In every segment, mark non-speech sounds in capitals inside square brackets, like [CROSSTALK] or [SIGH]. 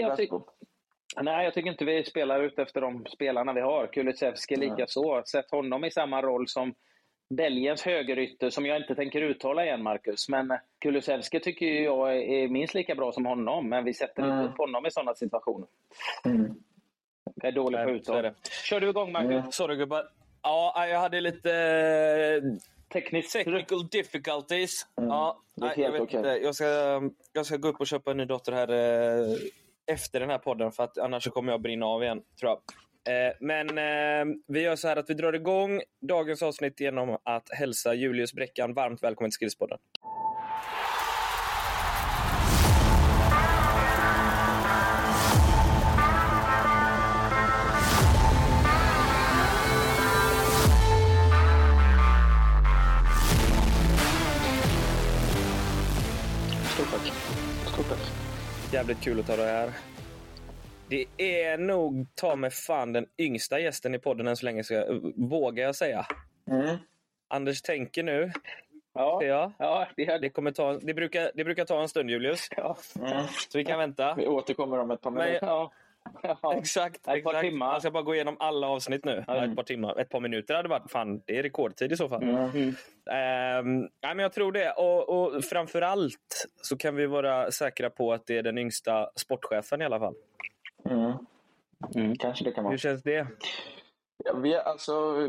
Nej, jag, tyck, nej, jag tycker inte vi spelar ut efter de spelarna vi har. Kulusevski likaså. Sett honom i samma roll som Belgiens högerytter, som jag inte tänker uttala igen, Marcus. Men Kulusevski tycker jag är minst lika bra som honom, men vi sätter inte upp honom i sådana situationer. Mm. Jag är dålig på uttal. det. Kör du igång, Marcus? Mm. Sorry gubbar. Ja, jag hade lite eh, Tekniskt. technical difficulties. Ja, det är nej, helt jag vet okej. inte. Jag ska, jag ska gå upp och köpa en ny dator här eh, efter den här podden för att annars kommer jag brinna av igen, tror jag. Eh, men eh, vi gör så här att vi drar igång dagens avsnitt genom att hälsa Julius Bräckan varmt välkommen till Skillspodden. Jävligt kul att ta det här. Det är nog ta med fan den yngsta gästen i podden än så länge, ska, vågar jag säga. Mm. Anders tänker nu. Ja, jag. ja det är Det, kommer ta, det, brukar, det brukar ta en stund, Julius. Ja. Mm. Så vi kan vänta. Vi återkommer om ett par Men- minuter. Ja. Ja. [LAUGHS] Exakt. Ett par exakt. timmar. Jag ska bara gå igenom alla avsnitt nu. Ja, ett par timmar. Ett par minuter hade varit fan, det är rekordtid i så fall. Mm. Ehm, nej, men jag tror det. Och, och framför allt så kan vi vara säkra på att det är den yngsta sportchefen i alla fall. Mm. Kanske det kan vara. Hur känns det? Ja, vi, alltså,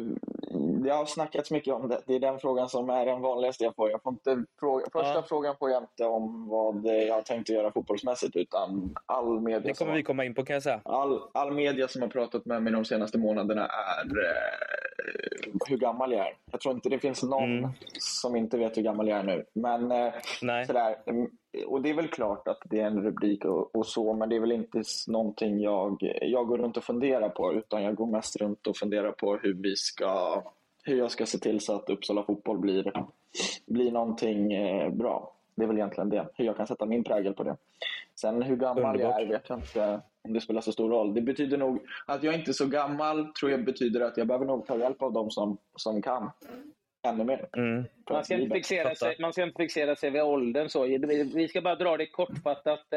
det har snackats mycket om det. Det är den frågan som är den vanligaste jag får. Jag får inte fråga, första Ja. frågan får jag inte om vad jag har tänkt att göra fotbollsmässigt utan all media, Det kommer vi komma in på kan jag säga. all, all media som har pratat med mig de senaste månaderna är eh, hur gammal jag är. Jag tror inte det finns någon Mm. som inte vet hur gammal jag är nu. Men eh, Nej. sådär, mm, och det är väl klart att det är en rubrik och, och så, men det är väl inte någonting jag, jag går runt och funderar på, utan jag går mest runt och funderar på hur vi ska hur jag ska se till så att Uppsala fotboll blir, blir någonting eh, bra. Det är väl egentligen det. Hur jag kan sätta min prägel på det. Sen hur gammal Underbart. jag är vet jag inte om det spelar så stor roll. Det betyder nog att jag inte är så gammal tror jag betyder att jag behöver nog ta hjälp av dem som, som kan ännu mer. Mm. Man ska, inte fixera sig, man ska inte fixera sig vid åldern. Så. Vi vi ska bara dra det kortfattat.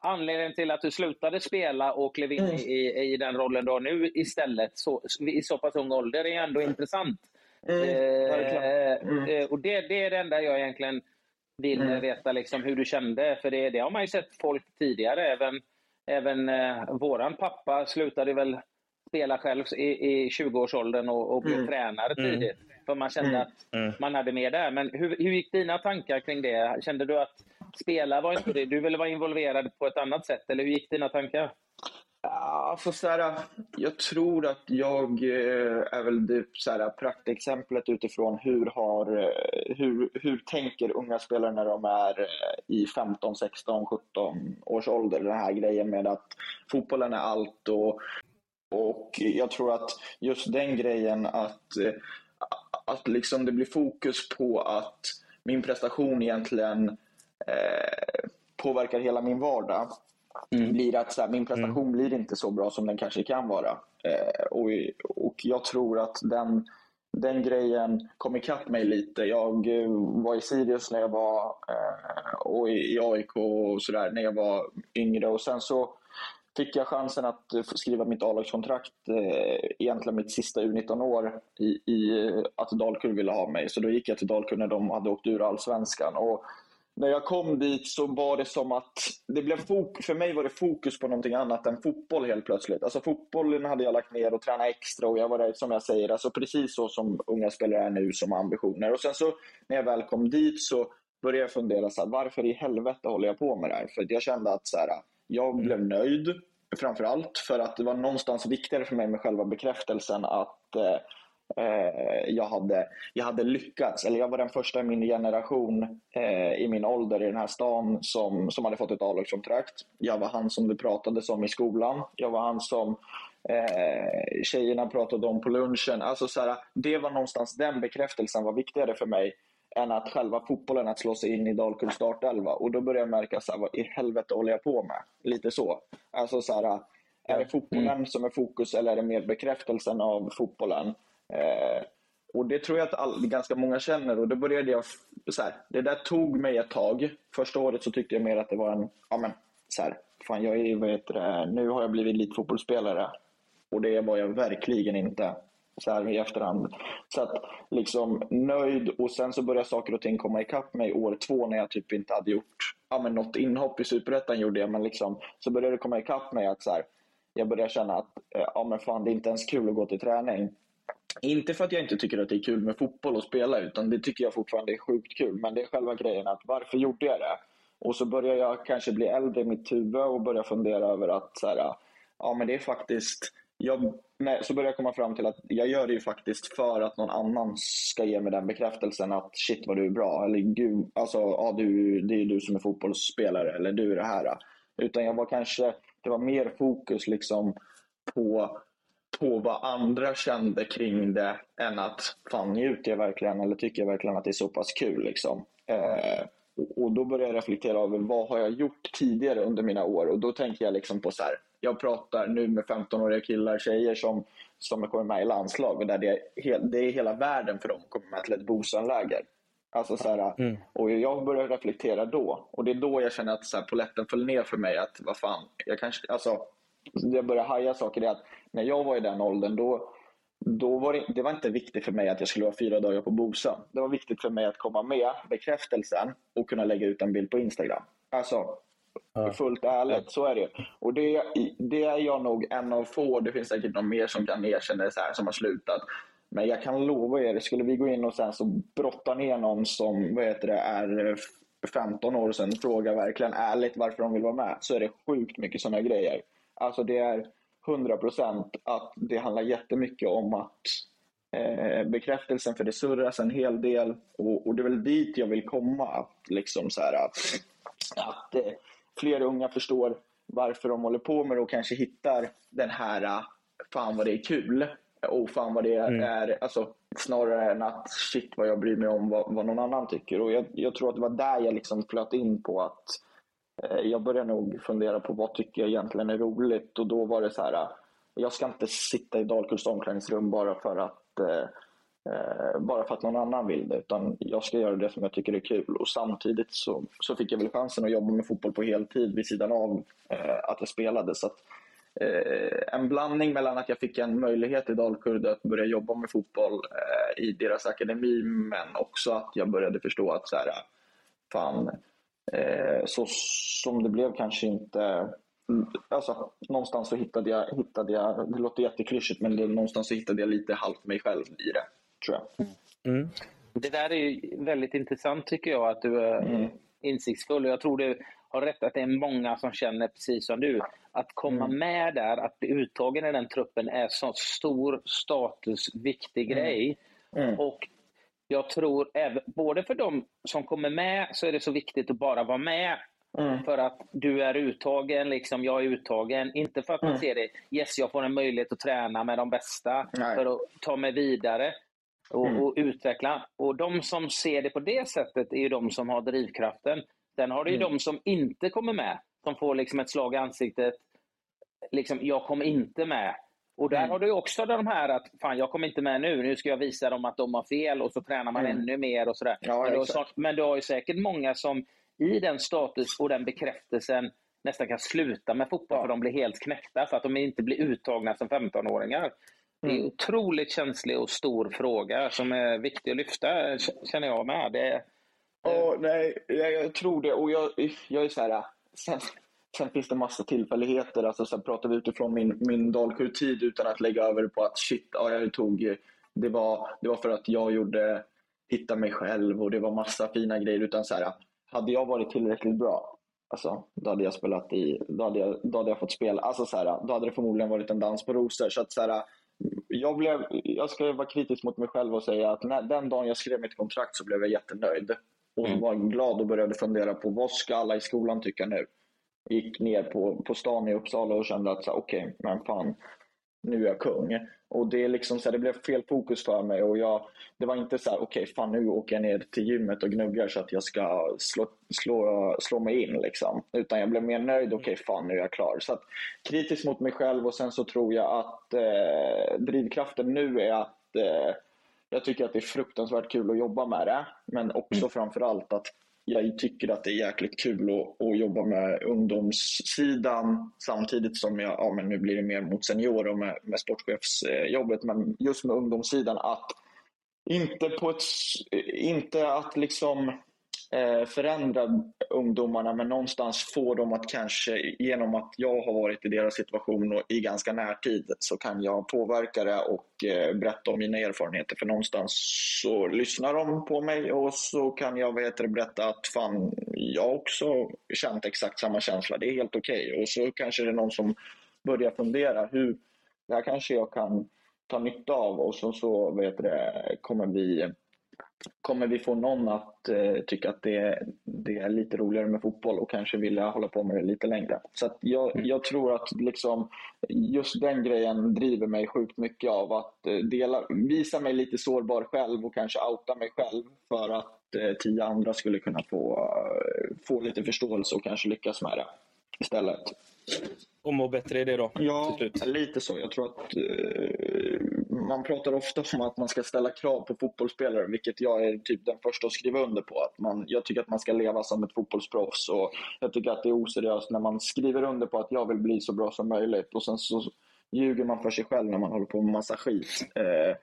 Anledningen till att du slutade spela och klev in i, i, i den rollen du har nu istället så, i så pass ung ålder är ändå intressant. Mm. Eh, Mm. eh, och det, det är det enda jag egentligen vill Mm. veta, liksom, hur du kände. För det, det har man ju sett folk tidigare. Även, även eh, våran pappa slutade väl spela själv i, i 20-årsåldern och, och blev Mm. tränare Mm. tidigt. För man kände Mm. att Mm. man hade med där. Men hur, hur gick dina tankar kring det? Kände du att spela var inte det? Du ville vara involverad på ett annat sätt? Eller hur gick dina tankar? Ja, för så här, jag tror att jag eh, är väl det så här, praktexemplet utifrån hur, har, eh, hur, hur tänker unga spelare när de är eh, i 15, 16, 17 års ålder. Den här grejen med att fotbollen är allt och, och jag tror att just den grejen att, att liksom det blir fokus på att min prestation egentligen eh, påverkar hela min vardag blir att så här, min prestation blir inte så bra som den kanske kan vara. Eh, och, och jag tror att den, den grejen kom ikapp mig lite. Jag eh, var i Sirius när jag var eh, och i AIK och sådär när jag var yngre och sen så fick jag chansen att skriva mitt A-lagskontrakt eh, egentligen mitt sista U19-år i, i att Dalkurd ville ha mig. Så då gick jag till Dalkurd när de hade åkt ur allsvenskan. Och när jag kom dit så var det som att det blev fok- för mig var det fokus på någonting annat än fotboll helt plötsligt. Alltså fotbollen hade jag lagt ner och tränat extra och jag var där som jag säger, alltså precis så som unga spelare är nu som ambitioner. Och sen så när jag väl kom dit så började jag fundera så här, varför i helvete håller jag på med det här? För jag kände att så här, jag blev nöjd framför allt för att det var någonstans viktigare för mig med själva bekräftelsen att eh, jag, hade, jag hade lyckats. Eller jag var den första i min generation eh, i min ålder i den här stan som, som hade fått ett A-lagskontrakt. Jag var han som det pratades om i skolan. Jag var han som eh, tjejerna pratade om på lunchen. Alltså så här, det var någonstans den bekräftelsen var viktigare för mig än att själva fotbollen, att slå sig in i Dalkurds startelva. Och då började jag märka, så här, vad i helvete håller jag på med? Lite så. Alltså så här, är det fotbollen som är fokus eller är det mer bekräftelsen av fotbollen? Eh, och det tror jag att all, ganska många känner och då började jag, så här, det där tog mig ett tag. Första året så tyckte jag mer att det var en, ja men, så här, fan jag är, vad heter det, nu har jag blivit elitfotbollsspelare. Och det var jag verkligen inte så här i efterhand. Så att liksom nöjd och sen så började saker och ting komma ikapp mig år två när jag typ inte hade gjort ja, men något inhopp i Superettan gjorde jag men liksom så började det komma ikapp mig att så här, jag började känna att eh, ja, men fan, det är inte ens kul att gå till träning. Inte för att jag inte tycker att det är kul med fotboll och spela utan det tycker jag fortfarande är sjukt kul. Men det är själva grejen att varför gjorde jag det? Och så börjar jag kanske bli äldre i mitt huvud och börjar fundera över att så här, ja men det är faktiskt jag, nej, så börjar jag komma fram till att jag gör det ju faktiskt för att någon annan ska ge mig den bekräftelsen att shit vad du är bra. Eller gud, alltså, ja, du, det är du som är fotbollsspelare eller du är det här. Utan jag var kanske, det var mer fokus liksom på, på vad andra kände kring det än att fan njuter jag verkligen eller tycker jag verkligen att det är så pass kul. Liksom. Eh, och då börjar jag reflektera över vad har jag gjort tidigare under mina år och då tänker jag liksom på så här, jag pratar nu med 15-åriga killar, tjejer som, som kommer med i landslag och där det är, det är hela världen för dem att komma med till ett Bosanläger. Alltså så här, mm. Och jag börjar reflektera då och det är då jag känner att så här, poletten föll ner för mig att vad fan, jag kanske, alltså jag börjar haja saker. Det att när jag var i den åldern då, då var det, det var inte viktigt för mig att jag skulle vara fyra dagar på Bosa. Det var viktigt för mig att komma med bekräftelsen och kunna lägga ut en bild på Instagram. Alltså, Ja. Fullt ärligt, så är det. Och det, det är jag nog en av få, det finns säkert någon mer som kan erkänna det så här, som har slutat. Men jag kan lova er, skulle vi gå in och sen så brotta ner någon som vad heter det, är 15 år sedan och fråga verkligen ärligt varför de vill vara med, så är det sjukt mycket sådana grejer. Alltså det är 100% att det handlar jättemycket om att eh, bekräftelsen, för det surras en hel del och, och, det är väl dit jag vill komma. Att, liksom så här, att, att eh, fler unga förstår varför de håller på med det och kanske hittar den här äh, fan vad det är kul och fan vad det mm. är, alltså, snarare än att shit vad jag bryr mig om vad, vad någon annan tycker. Och jag, jag, tror att det var där jag liksom flöt in på att eh, Eh, jag började nog fundera på vad tycker jag egentligen är roligt och då var det så här, eh, jag ska inte sitta i Dalkurds omklädningsrum bara för att eh, eh, bara för att någon annan vill det. Utan jag ska göra det som jag tycker är kul. Och samtidigt så, så fick jag väl chansen att jobba med fotboll på heltid vid sidan av eh, att jag spelade. Så att, eh, en blandning mellan att jag fick en möjlighet i Dalkurd att börja jobba med fotboll eh, i deras akademi men också att jag började förstå att så här, fan, eh, så som det blev kanske inte Alltså, någonstans så hittade jag, hittade jag, det låter jätteklyschigt, men det, någonstans så hittade jag lite halvt mig själv i det tror jag. Mm. Det där är väldigt intressant tycker jag, att du är mm. insiktsfull. Jag tror du har rätt att det är många som känner precis som du. Att komma mm. med där, att bli uttagen i den truppen är så stor status, viktig mm. grej. Mm. Och jag tror, även, både för de som kommer med så är det så viktigt att bara vara med. Mm. För att du är uttagen, liksom jag är uttagen. Inte för att man ser det, yes jag får en möjlighet att träna med de bästa Nej. för att ta mig vidare och, mm. och, utveckla. Och de som ser det på det sättet är ju de som har drivkraften. Sen har du ju mm. de som inte kommer med, som får liksom ett slag i ansiktet. Liksom, jag kommer inte med. Och där mm. har du också de här att fan jag kommer inte med nu, nu ska jag visa dem att de har fel och så tränar man mm. ännu mer och sådär. Ja, men, du har, men du har ju säkert många som i den status och den bekräftelsen nästan kan sluta med fotboll för de blir helt knäckta för att de inte blir uttagna som 15-åringar. Det är en mm. otroligt känslig och stor fråga som är viktig att lyfta, känner jag med. Det, oh, nej, jag, jag, tror det. Och jag, jag är så här, sen, sen finns det massa tillfälligheter. Alltså, sen pratar vi utifrån min, min Dalkurd-tid utan att lägga över på att shit, ja, jag tog, det, var, det var för att jag gjorde hitta mig själv och det var massa fina grejer. Utan så här, hade jag varit tillräckligt bra, alltså, då hade jag spelat i, då hade jag, då hade jag fått spela. Alltså, så här, då hade det förmodligen varit en dans på rosor. Så att, så här, jag, blev, jag ska vara kritisk mot mig själv och säga att när, den dagen jag skrev mitt kontrakt så blev jag jättenöjd. Och mm. var glad och började fundera på vad ska alla i skolan tycka nu? Gick ner på, på stan i Uppsala och kände att okej, okay, men fan, nu är jag kung. Och det, liksom så här, det blev fel fokus för mig. Och jag, det var inte så här, okej, okay, fan nu åker jag ner till gymmet och gnuggar så att jag ska slå, slå, slå mig in. Liksom. Utan jag blev mer nöjd, okej, okay, fan nu är jag klar. Så att, kritisk mot mig själv och sen så tror jag att eh, drivkraften nu är att eh, jag tycker att det är fruktansvärt kul att jobba med det. Men också mm. framförallt att jag tycker att det är jäkligt kul att, att jobba med ungdomssidan samtidigt som jag, ja men nu blir det mer mot senior och med, med sportchefsjobbet, men just med ungdomssidan att inte på ett, inte att liksom Eh, förändra ungdomarna men någonstans få dem att kanske genom att jag har varit i deras situation och i ganska närtid så kan jag påverka det och eh, berätta om mina erfarenheter. För någonstans så lyssnar de på mig och så kan jag vad heter det, berätta att fan, jag också känt exakt samma känsla. Det är helt okej. Okay. Och så kanske det är någon som börjar fundera hur det här kanske jag kan ta nytta av och så, så vad heter det, kommer vi kommer vi få någon att eh, tycka att det, det, är lite roligare med fotboll och kanske vilja hålla på med det lite längre. Så jag, mm. jag, tror att liksom, just den grejen driver mig sjukt mycket av att eh, dela, visa mig lite sårbar själv och kanske outa mig själv för att eh, tio andra skulle kunna få, eh, få lite förståelse och kanske lyckas med det istället. Och må bättre i det då? Ja, lite så. Jag tror att eh, man pratar ofta om att man ska ställa krav på fotbollsspelare, vilket jag är typ den första att skriva under på. Att man, jag tycker att man ska leva som ett fotbollsproffs och jag tycker att det är oseriöst när man skriver under på att jag vill bli så bra som möjligt och sen så ljuger man för sig själv när man håller på med massa skit. Eh,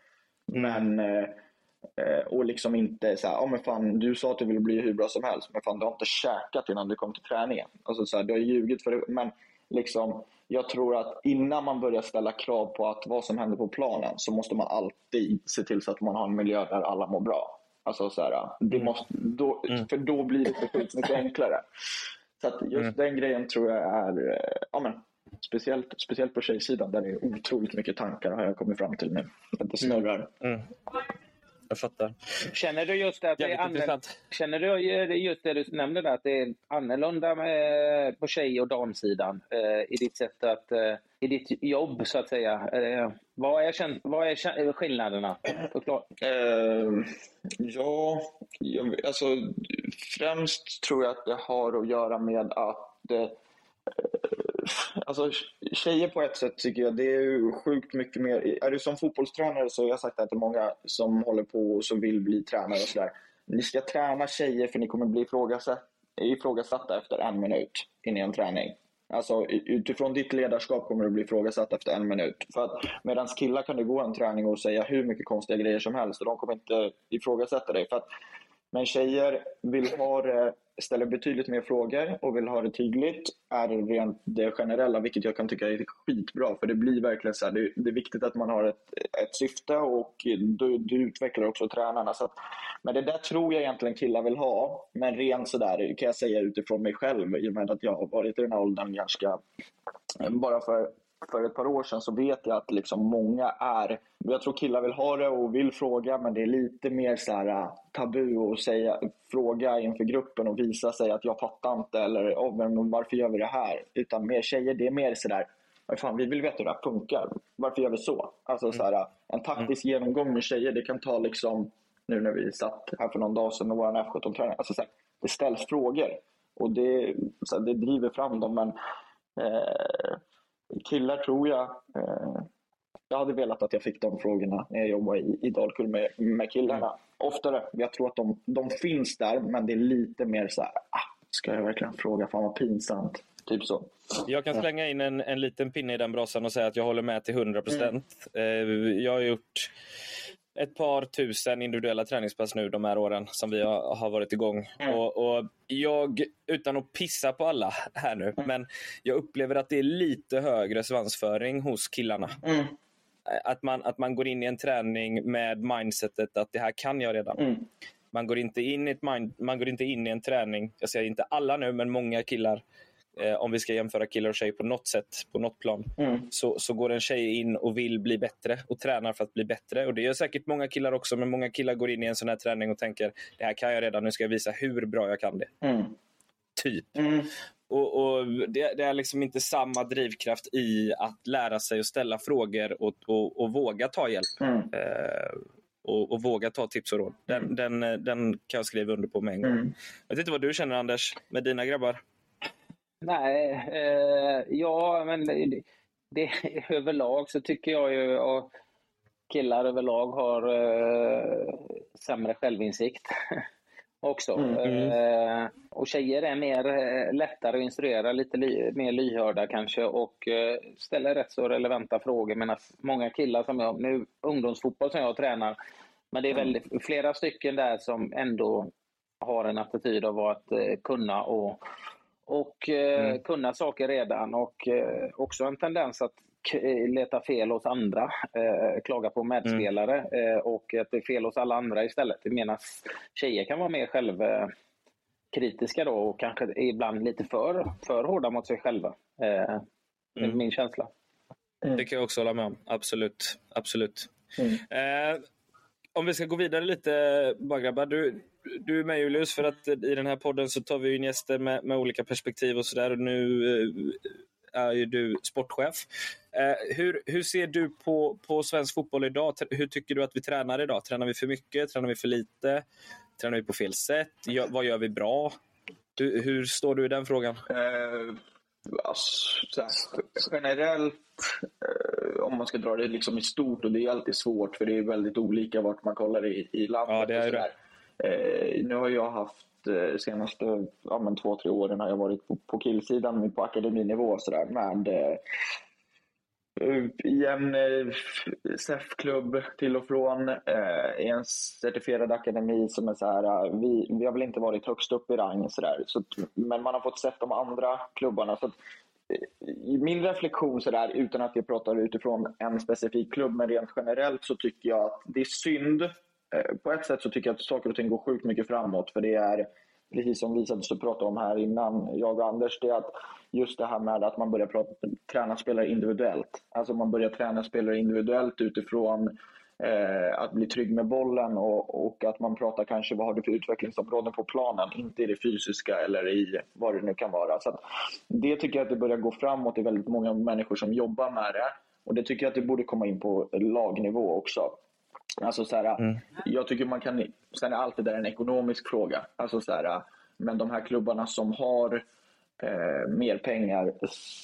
men eh, och liksom inte så här, oh, men fan, du sa att du ville bli hur bra som helst, men fan du har inte käkat innan du kom till träningen. Alltså, så här, du har ljugit för det. Men liksom, jag tror att innan man börjar ställa krav på att vad som händer på planen så måste man alltid se till så att man har en miljö där alla mår bra. Alltså så här, det mm. måste, då, mm. För då blir det mycket enklare. Så att just mm. den grejen tror jag är, eh, ja men, speciellt, speciellt på tjejsidan där det är otroligt mycket tankar har jag kommit fram till nu. Att det snurrar. Mm jag fattar. Känner du just att det är annorlunda, Känner du just det du nämnde där, att det är annorlunda med, på tjej och damsidan eh, i ditt sätt att, eh, i ditt jobb så att säga? Eh, vad, är, vad är skillnaderna? Uh, ja, alltså främst tror jag att det har att göra med att eh, alltså, tjejer på ett sätt tycker jag, det är sjukt mycket mer. Är du som fotbollstränare så har jag sagt det till många som håller på och som vill bli tränare och sådär. Ni ska träna tjejer för ni kommer bli ifrågasatta efter en minut in i en träning. Alltså utifrån ditt ledarskap kommer du bli ifrågasatt efter en minut. För att medan killar kan du gå en träning och säga hur mycket konstiga grejer som helst och de kommer inte ifrågasätta dig. För att, men tjejer vill ha det ställer betydligt mer frågor och vill ha det tydligt är rent det generella, vilket jag kan tycka är skitbra. För det blir verkligen så här, det, det, är viktigt att man har ett, ett syfte och du, du utvecklar också tränarna. Så att, men det där tror jag egentligen killar vill ha. Men rent sådär kan jag säga utifrån mig själv, i och med att jag har varit i den här åldern ganska bara för för ett par år sedan så vet jag att liksom många är... Jag tror killar vill ha det och vill fråga men det är lite mer så här, äh, tabu att säga, fråga inför gruppen och visa sig att jag fattar inte eller oh, men varför gör vi det här? Utan mer tjejer, det är mer sådär Fan, vi vill veta hur det här funkar. Varför gör vi så? Alltså, så här, äh, en taktisk mm. genomgång med tjejer det kan ta liksom nu när vi satt här för någon dag sedan med vår F17-tränare. Alltså, det ställs frågor och det, så här, det driver fram dem. Men, eh, killar tror jag. Eh, jag hade velat att jag fick de frågorna när jag jobbade i, i Dalkurd med, med killarna. Mm. Oftare. Jag tror att de, de finns där, men det är lite mer så här, ah, ska jag verkligen fråga? Fan vad pinsamt. Typ så. Jag kan slänga in en, en liten pinne i den brassan och säga att jag håller med till 100 procent. Mm. Jag har gjort ett par tusen individuella träningspass nu de här åren som vi har, har varit igång. Mm. Och, och, jag, utan att pissa på alla här nu, mm. men jag upplever att det är lite högre svansföring hos killarna. Mm. Att, man, att man går in i en träning med mindsetet att det här kan jag redan. Mm. Man går, inte in i ett mind, man går inte in i en träning, jag säger inte alla nu, men många killar eh, om vi ska jämföra killar och tjejer på något sätt, på något plan, mm. så, så går en tjej in och vill bli bättre och tränar för att bli bättre. Och Det gör säkert många killar också, men många killar går in i en sån här träning och tänker det här kan jag redan, nu ska jag visa hur bra jag kan det. Mm. Typ. Mm. Och, och det, det, är liksom inte samma drivkraft i att lära sig att ställa frågor och, och, och våga ta hjälp. Mm. Eh, och, och, våga ta tips och råd. Den, mm. den, den kan jag skriva under på med en gång. Mm. Jag vet inte vad du känner Anders, med dina grabbar? Nej, eh, ja men det, det, [LAUGHS] överlag så tycker jag ju att killar överlag har eh, sämre självinsikt. [LAUGHS] också. Mm. Eh, och tjejer är mer eh, lättare att instruera, lite li mer lyhörda kanske och eh, ställer rätt så relevanta frågor. Medan många killar som jag, nu ungdomsfotboll som jag tränar, men det är mm. väldigt, flera stycken där som ändå har en attityd av att eh, kunna och, och eh, mm. kunna saker redan och eh, också en tendens att leta fel hos andra, eh, klaga på medspelare mm. eh, och att det är fel hos alla andra istället. Medan tjejer kan vara mer självkritiska då och kanske ibland lite för, för hårda mot sig själva. Eh, mm. Min känsla. Det kan jag också hålla med om. Absolut. Absolut. Mm. Eh, om vi ska gå vidare lite, bara grabbar. Du, du är med Julius, för att i den här podden så tar vi in gäster med, med olika perspektiv och sådär. Nu eh, är ju du sportchef. Eh, hur, hur ser du på, på svensk fotboll idag? Hur tycker du att vi tränar idag? Tränar vi för mycket? Tränar vi för lite? Tränar vi på fel sätt? Gör, vad gör vi bra? Hur, hur står du i den frågan? Eh, alltså, här, generellt, eh, om man ska dra det liksom i stort, och det är alltid svårt för det är väldigt olika vart man kollar i, i landet. Ja, det är det. Eh, nu har jag haft eh, senaste ja, men två, tre åren har jag varit på, på killsidan på akademinivå och sådär med eh, i en eh, SEF-klubb till och från, eh, i en certifierad akademi som är så här, eh, vi, vi har väl inte varit högst upp i rang så där, så, men man har fått sett de andra klubbarna. Så att, eh, min reflektion så där, utan att jag pratar utifrån en specifik klubb, men rent generellt så tycker jag att det är synd. Eh, på ett sätt så tycker jag att saker och ting går sjukt mycket framåt, för det är precis som vi satt och pratade om här innan, jag och Anders, det är att just det här med att man börjar prata, träna spelare individuellt. Alltså man börjar träna spelare individuellt utifrån eh, att bli trygg med bollen och, och, att man pratar kanske vad har du för utvecklingsområden på planen, inte i det fysiska eller i vad det nu kan vara. Så det tycker jag att det börjar gå framåt. Det är väldigt många människor som jobbar med det och det tycker jag att det borde komma in på lagnivå också. Alltså så här, mm. Jag tycker man kan... Sen är allt det där en ekonomisk fråga. Alltså så här, men de här klubbarna som har eh, mer pengar,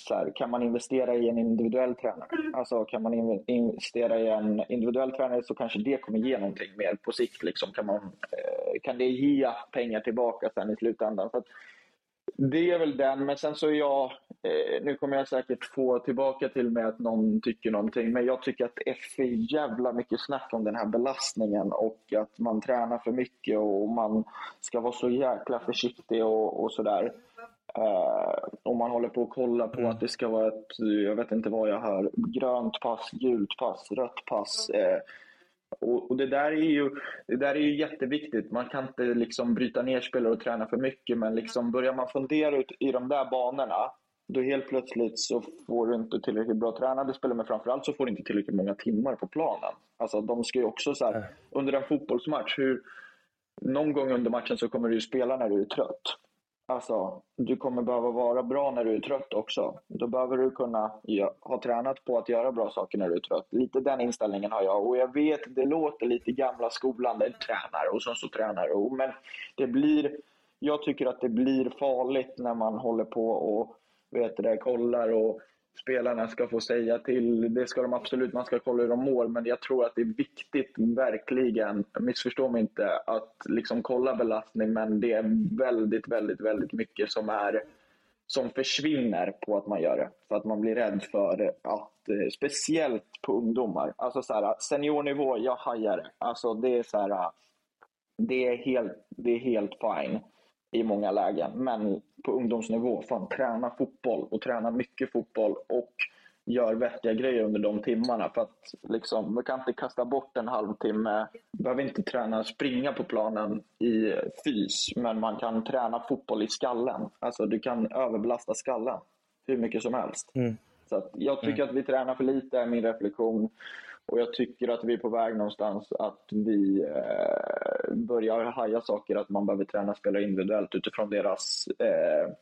så här, kan man investera i en individuell tränare? Alltså kan man investera i en individuell tränare så kanske det kommer ge någonting mer på sikt. Liksom. Kan, man, eh, kan det ge pengar tillbaka sen i slutändan? Så att, det är väl den, men sen så är jag, eh, nu kommer jag säkert få tillbaka till mig att någon tycker någonting, men jag tycker att det är för jävla mycket snack om den här belastningen och att man tränar för mycket och man ska vara så jäkla försiktig och, och sådär. Eh, och man håller på att kolla på mm. att det ska vara ett, jag vet inte vad jag hör, grönt pass, gult pass, rött pass. Eh, och, och, det, där är ju, det där är ju jätteviktigt. Man kan inte liksom bryta ner spelare och träna för mycket, men liksom börjar man fundera ut i de där banorna, då helt plötsligt så får du inte tillräckligt bra tränade spelare, men framförallt så får du inte tillräckligt många timmar på planen. Alltså de ska ju också så här, under en fotbollsmatch, hur, någon gång under matchen så kommer du ju spela när du är trött. Alltså, du kommer behöva vara bra när du är trött också. Då behöver du kunna ha tränat på att göra bra saker när du är trött. Lite den inställningen har jag. Och jag vet, det låter lite gamla skolan, där tränar och så, så tränar. Men det blir, jag tycker att det blir farligt när man håller på och vet det, kollar och spelarna ska få säga till. Det ska de absolut, man ska kolla hur de mår, men jag tror att det är viktigt, verkligen, missförstå mig inte, att liksom kolla belastning, men det är väldigt, väldigt, väldigt mycket som är som försvinner på att man gör det. För att man blir rädd för att, eh, speciellt på ungdomar, alltså så här, seniornivå, jag hajar det. Alltså det är så här, det är helt, det är helt fine i många lägen. Men på ungdomsnivå, fan träna fotboll och träna mycket fotboll och gör vettiga grejer under de timmarna. För att liksom, man kan inte kasta bort en halvtimme. behöver inte träna springa på planen i fys, men man kan träna fotboll i skallen. Alltså du kan överbelasta skallen hur mycket som helst. Mm. Så jag tycker mm. att vi tränar för lite, är min reflektion. Och jag tycker att vi är på väg någonstans att vi eh, börjar haja saker, att man behöver träna spelare individuellt utifrån deras eh,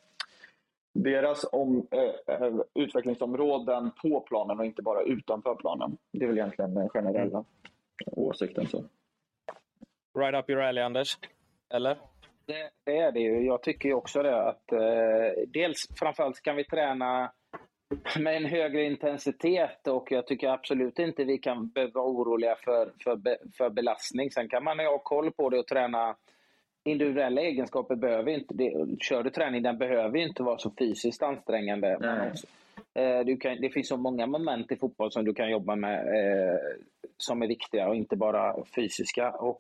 deras om, eh, eh, utvecklingsområden på planen och inte bara utanför planen. Det är väl egentligen den generella mm. åsikten. Så. Right up your alley, Anders. Eller? Det är det ju. Jag tycker också det. att eh, Dels framförallt kan vi träna med en högre intensitet och jag tycker absolut inte vi kan vara oroliga för, för, för belastning. Sen kan man ha koll på det och träna individuella egenskaper behöver inte, det, kör du träning, den behöver inte vara så fysiskt ansträngande. Eh, du kan, det finns så många moment i fotboll som du kan jobba med eh, som är viktiga och inte bara fysiska. Och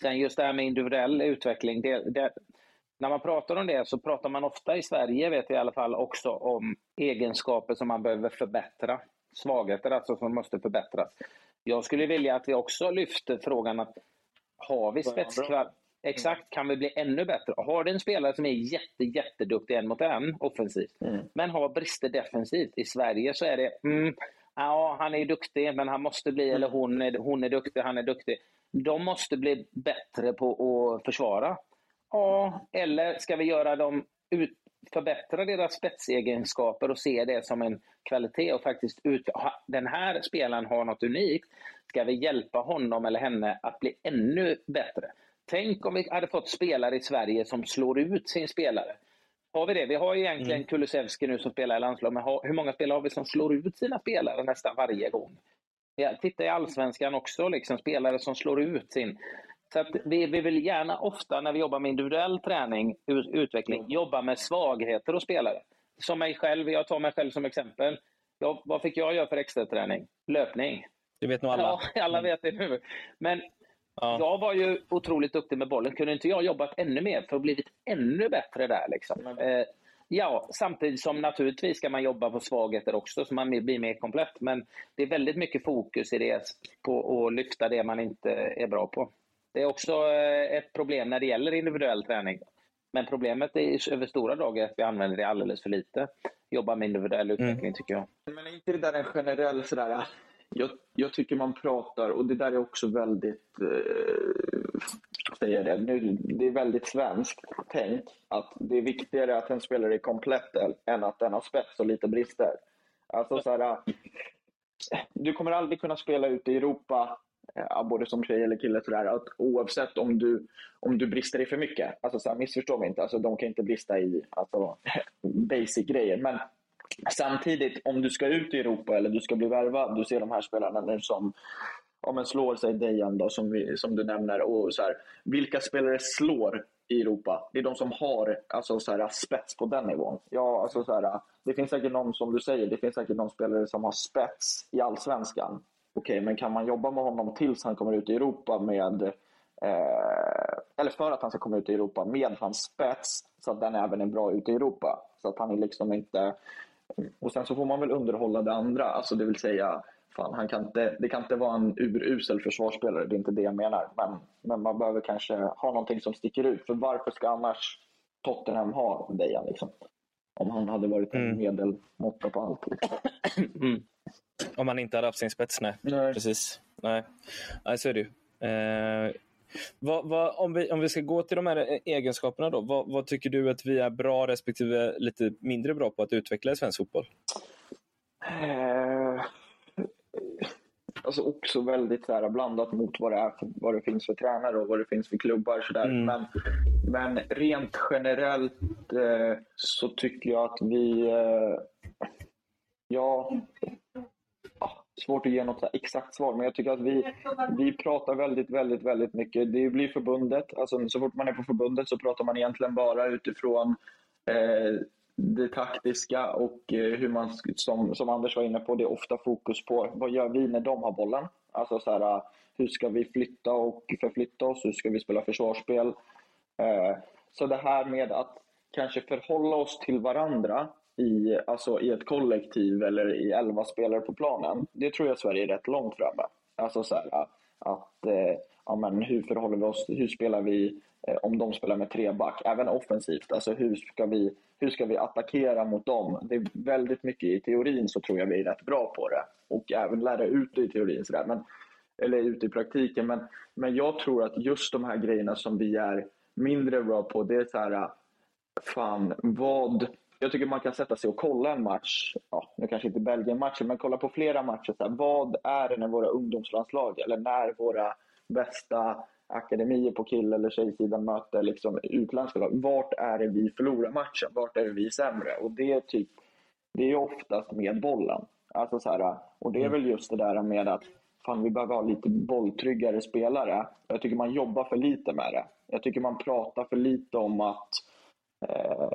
sen just det här med individuell utveckling. Det, det, när man pratar om det så pratar man ofta i Sverige, vet jag i alla fall, också om egenskaper som man behöver förbättra. Svagheter alltså som måste förbättras. Jag skulle vilja att vi också lyfter frågan att har vi spetskvalitet Exakt, kan vi bli ännu bättre? Har du en spelare som är jätte, jätteduktig en mot en offensivt, mm. men har brister defensivt. I Sverige så är det, mm, ja, han är duktig, men han måste bli, eller hon är, hon är duktig, han är duktig. De måste bli bättre på att försvara. Ja, eller ska vi göra dem ut, förbättra deras spetsegenskaper och se det som en kvalitet och faktiskt ut, den här spelaren har något unikt. Ska vi hjälpa honom eller henne att bli ännu bättre? Tänk om vi hade fått spelare i Sverige som slår ut sin spelare. Har vi det? Vi har egentligen mm. Kulusevski nu som spelar i landslaget, men hur många spelare har vi som slår ut sina spelare nästan varje gång? Titta i allsvenskan också, liksom, spelare som slår ut sin... Så vi, vi vill gärna ofta när vi jobbar med individuell träning, utveckling, jobba med svagheter hos spelare. Som mig själv, jag tar mig själv som exempel. Jag, vad fick jag göra för extra träning? Löpning. Det vet nog alla. Ja, [LAUGHS] alla vet det nu. Men Ja. Jag var ju otroligt duktig med bollen. Kunde inte jag jobbat ännu mer för att blivit ännu bättre där? Liksom? Mm. Eh, ja, samtidigt som naturligtvis ska man jobba på svagheter också så man blir mer komplett. Men det är väldigt mycket fokus i det på att lyfta det man inte är bra på. Det är också eh, ett problem när det gäller individuell träning. Men problemet är över stora drag är att vi använder det alldeles för lite. Jobba med individuell utveckling mm. tycker jag. Men är inte det där en generell sådär jag, jag, tycker man pratar, och det där är också väldigt, eh, säger det, nu, det är väldigt svenskt tänk att det är viktigare att en spelare är komplett än att den har spets och lite brister. Alltså så här, du kommer aldrig kunna spela ute i Europa, eh, både som tjej eller kille, sådär, att oavsett om du, om du brister i för mycket. Alltså så här, missförstå mig inte, alltså, de kan inte brista i alltså, [LAUGHS] basic grejer. Men Samtidigt, om du ska ut i Europa eller du ska bli värvad, du ser de här spelarna nu som om en slår sig Dejan då, som, vi, som du nämner. Och så här, vilka spelare slår i Europa? Det är de som har alltså, så här, spets på den nivån. Ja, alltså, så här, det finns säkert någon, som du säger, det finns säkert någon spelare som har spets i allsvenskan. Okej, men kan man jobba med honom tills han kommer ut i Europa med eh, eller för att han ska komma ut i Europa med hans spets så att den även är bra ute i Europa. Så att han är liksom inte och sen så får man väl underhålla det andra, alltså det vill säga fan, han kan inte, det kan inte vara en urusel försvarsspelare, det är inte det jag menar. Men, men man behöver kanske ha någonting som sticker ut. För varför ska annars Tottenham ha Dejan? Liksom? Om han hade varit en mm. medelmåtta på allt. Liksom. Mm. Om han inte hade haft sin spets, nej. nej. Precis. Nej, nej så är det ju. Eh, vad, vad, om, vi, om vi ska gå till de här egenskaperna då. Vad, vad, tycker du att vi är bra respektive lite mindre bra på att utveckla i svensk fotboll? Eh, alltså också väldigt så här, blandat mot vad det, är, vad det finns för tränare och vad det finns för klubbar. Så mm. men, men rent generellt eh, så tycker jag att vi... Eh, ja, svårt att ge något exakt svar, men jag tycker att vi, vi pratar väldigt, väldigt, väldigt mycket. Det blir förbundet. Alltså, så fort man är på förbundet så pratar man egentligen bara utifrån eh, det taktiska och eh, hur man, som, som Anders var inne på, det är ofta fokus på vad gör vi när de har bollen? Alltså så här, hur ska vi flytta och förflytta oss? Hur ska vi spela försvarsspel? Eh, så det här med att kanske förhålla oss till varandra i, alltså i ett kollektiv eller i elva spelare på planen. Det tror jag Sverige är rätt långt framme. Alltså så här, att, eh, ja, men hur förhåller vi oss, hur spelar vi eh, om de spelar med tre back, även offensivt. Alltså hur ska, vi, hur ska vi attackera mot dem? Det är väldigt mycket i teorin så tror jag vi är rätt bra på det. Och även lära ut det i teorin. Så där. Men, eller ute i praktiken. Men, men jag tror att just de här grejerna som vi är mindre bra på, det är så här, fan vad jag tycker man kan sätta sig och kolla en match, ja, nu kanske inte Belgien-matchen, men kolla på flera matcher. Så här, vad är det när våra ungdomslandslag eller när våra bästa akademier på kill eller tjejsidan möter liksom utländska lag. Vart är det vi förlorar matchen? Vart är det vi är sämre? Och det är, typ, det är oftast med bollen. Alltså så här, och det är mm. väl just det där med att fan vi behöver ha lite bolltryggare spelare. Jag tycker man jobbar för lite med det. Jag tycker man pratar för lite om att eh,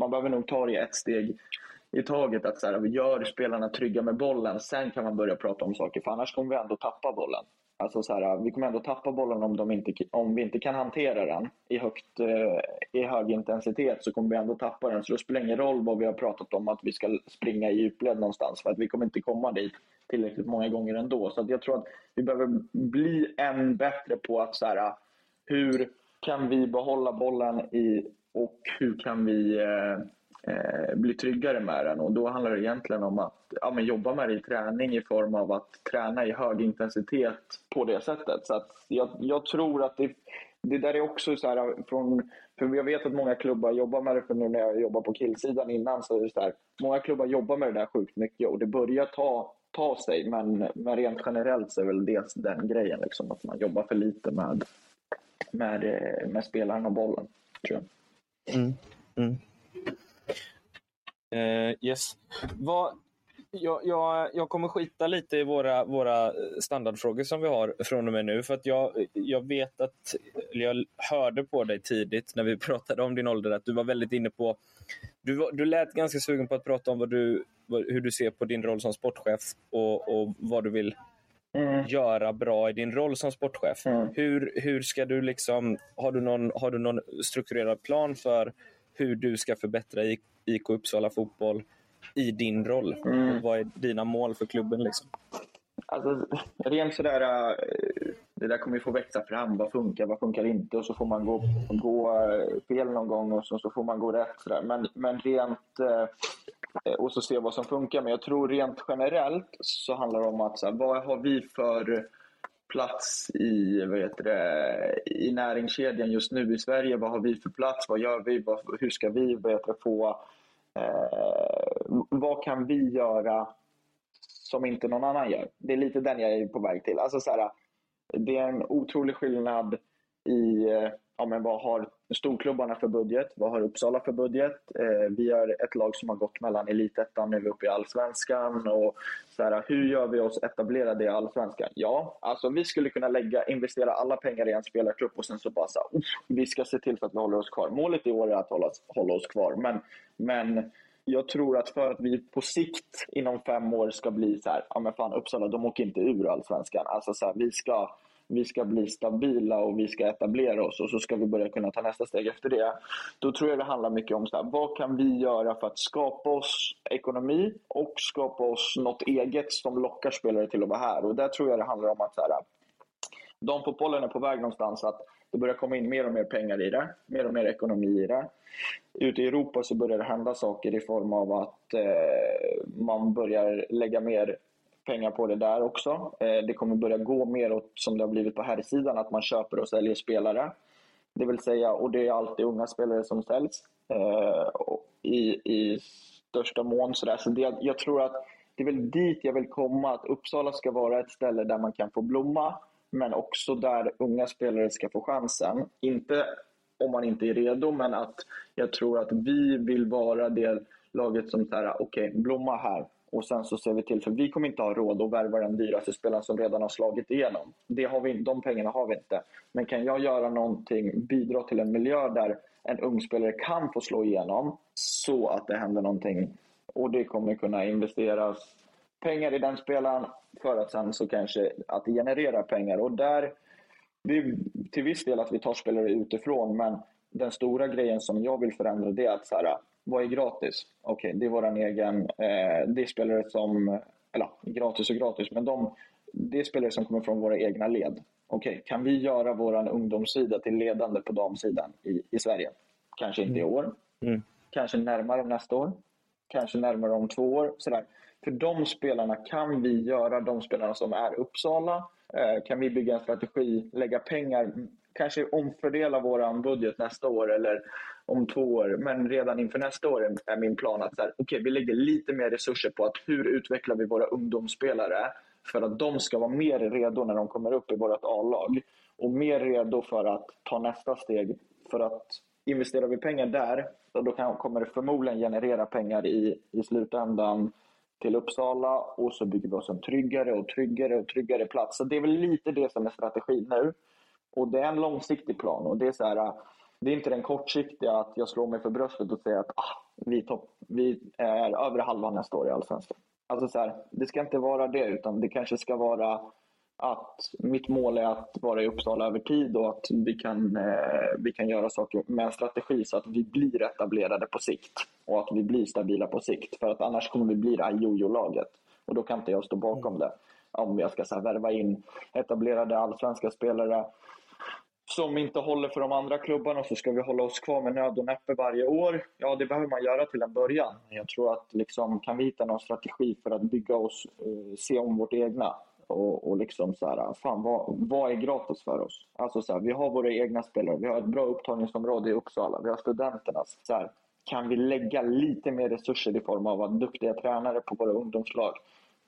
man behöver nog ta det ett steg i taget. Att så här, vi gör spelarna trygga med bollen, sen kan man börja prata om saker. För annars kommer vi ändå tappa bollen. Alltså så här, vi kommer ändå tappa bollen om, de inte, om vi inte kan hantera den i, högt, eh, i hög intensitet. så kommer vi ändå tappa den. Så det spelar ingen roll vad vi har pratat om att vi ska springa i djupled någonstans. För att vi kommer inte komma dit tillräckligt många gånger ändå. Så jag tror att vi behöver bli än bättre på att så här, hur kan vi behålla bollen i och hur kan vi eh, eh, bli tryggare med den. Och då handlar det egentligen om att ja, men jobba med det i träning i form av att träna i hög intensitet på det sättet. Så att jag, jag tror att det, det där är också så här, från, för jag vet att många klubbar jobbar med det, för nu när jag jobbar på killsidan innan så är det så här, många klubbar jobbar med det där sjukt mycket och det börjar ta, ta sig, men, men rent generellt så är väl dels den grejen, liksom, att man jobbar för lite med, med, eh, med spelaren och bollen, tror jag. Mm. Mm. Uh, yes. Vad, jag, jag, jag kommer skita lite i våra, våra standardfrågor som vi har från och med nu. För att jag, jag vet att, jag hörde på dig tidigt när vi [LAUGHS] pratade om din ålder att du var väldigt inne på, du, du lät ganska sugen på att prata om vad du, hur du ser på din roll som sportchef och, och vad du vill mm. göra bra i din roll som sportchef. Mm. Hur, hur ska du liksom, har du, någon, har du någon strukturerad plan för hur du ska förbättra IK Uppsala fotboll i din roll? Mm. Vad är dina mål för klubben? Liksom? Alltså, rent sådär, eh, det där kommer ju få växa fram. Vad funkar, vad funkar inte? Och så får man gå, gå eh, fel någon gång och så, så får man gå rätt. Sådär. Men, men rent... Eh, och så se vad som funkar. Men jag tror rent generellt så handlar det om att så här, vad har vi för plats i, vad heter det, i näringskedjan just nu i Sverige? Vad har vi för plats? Vad gör vi? hur ska vi vad heter det, få Eh, vad kan vi göra som inte någon annan gör? Det är lite den jag är på väg till. Alltså så här, det är en otrolig skillnad i eh, ja, men vad har storklubbarna för budget? Vad har Uppsala för budget? Eh, vi är ett lag som har gått mellan elitettan nu upp i allsvenskan. Och så här, hur gör vi oss etablerade i allsvenskan? Ja, alltså vi skulle kunna lägga, investera alla pengar i en spelartrupp och sen så bara så här, vi ska se till så att vi håller oss kvar. Målet i år är att hålla, hålla oss kvar, men, men jag tror att för att vi på sikt inom fem år ska bli så här, ja men fan Uppsala de åker inte ur allsvenskan. Alltså så här, vi ska vi ska bli stabila och vi ska etablera oss och så ska vi börja kunna ta nästa steg efter det. Då tror jag det handlar mycket om så här, vad kan vi göra för att skapa oss ekonomi och skapa oss något eget som lockar spelare till att vara här. Och där tror jag det handlar om att så här, damfotbollen är på väg någonstans att det börjar komma in mer och mer pengar i det, mer och mer ekonomi i det. Ute i Europa så börjar det hända saker i form av att eh, man börjar lägga mer pengar på det där också. Eh, det kommer börja gå mer åt som det har blivit på här sidan att man köper och säljer spelare. Det vill säga, och det är alltid unga spelare som säljs eh, i, i största mån. Så, så det, jag tror att det är väl dit jag vill komma, att Uppsala ska vara ett ställe där man kan få blomma, men också där unga spelare ska få chansen. Inte om man inte är redo, men att jag tror att vi vill vara det laget som säger okej, okay, blomma här. Och sen så ser vi till, för vi kommer inte ha råd att värva den dyraste spelaren som redan har slagit igenom. Det har vi, de pengarna har vi inte. Men kan jag göra någonting, bidra till en miljö där en ung spelare kan få slå igenom så att det händer någonting. Och det kommer kunna investeras pengar i den spelaren för att sen så kanske att generera pengar. Och där, det är till viss del att vi tar spelare utifrån, men den stora grejen som jag vill förändra det är att så här, vad är gratis? Okej, okay, det är vår egen... Eh, det är spelare som... Eller gratis och gratis, men de, det är spelare som kommer från våra egna led. Okej, okay, kan vi göra vår ungdomssida till ledande på damsidan i, i Sverige? Kanske inte i mm. år. Mm. Kanske närmare nästa år. Kanske närmare om två år. Sådär. För de spelarna kan vi göra, de spelarna som är Uppsala, eh, kan vi bygga en strategi, lägga pengar, kanske omfördela vår budget nästa år eller om två år. Men redan inför nästa år är min plan att så här, okay, vi lägger lite mer resurser på att hur utvecklar vi våra ungdomsspelare för att de ska vara mer redo när de kommer upp i vårt A-lag och mer redo för att ta nästa steg. För att investerar vi pengar där, då kan, kommer det förmodligen generera pengar i, i slutändan till Uppsala och så bygger vi oss en tryggare och tryggare och tryggare plats. Så det är väl lite det som är strategin nu. Och det är en långsiktig plan. Och det är så här, det är inte den kortsiktiga att jag slår mig för bröstet och säger att ah, vi, topp, vi är över halva nästa år i Allsvenskan. Alltså så här, det ska inte vara det, utan det kanske ska vara att mitt mål är att vara i Uppsala över tid och att vi kan, eh, vi kan göra saker med en strategi så att vi blir etablerade på sikt och att vi blir stabila på sikt. För att annars kommer vi bli det här jojo-laget och då kan inte jag stå bakom det. Om jag ska så här, värva in etablerade allsvenska spelare som inte håller för de andra klubbarna så ska vi hålla oss kvar med nöd och näppe varje år. Ja, det behöver man göra till en början. Jag tror att liksom, kan vi hitta någon strategi för att bygga oss, eh, se om vårt egna och, och liksom så här, fan vad, vad är gratis för oss? Alltså så här, vi har våra egna spelare, vi har ett bra upptagningsområde i Uppsala, vi har studenternas. Så här, kan vi lägga lite mer resurser i form av att duktiga tränare på våra ungdomslag?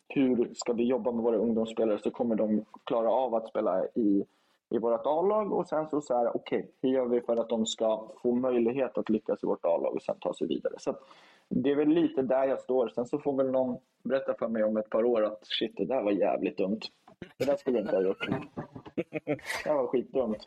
Hur ska vi jobba med våra ungdomsspelare så kommer de klara av att spela i i vårt A-lag och sen så, så här, okej, okay, hur gör vi för att de ska få möjlighet att lyckas i vårt A-lag och sen ta sig vidare. Så det är väl lite där jag står. Sen så får väl någon berätta för mig om ett par år att shit, det där var jävligt dumt. Det där skulle jag inte ha gjort. Det var skitdumt.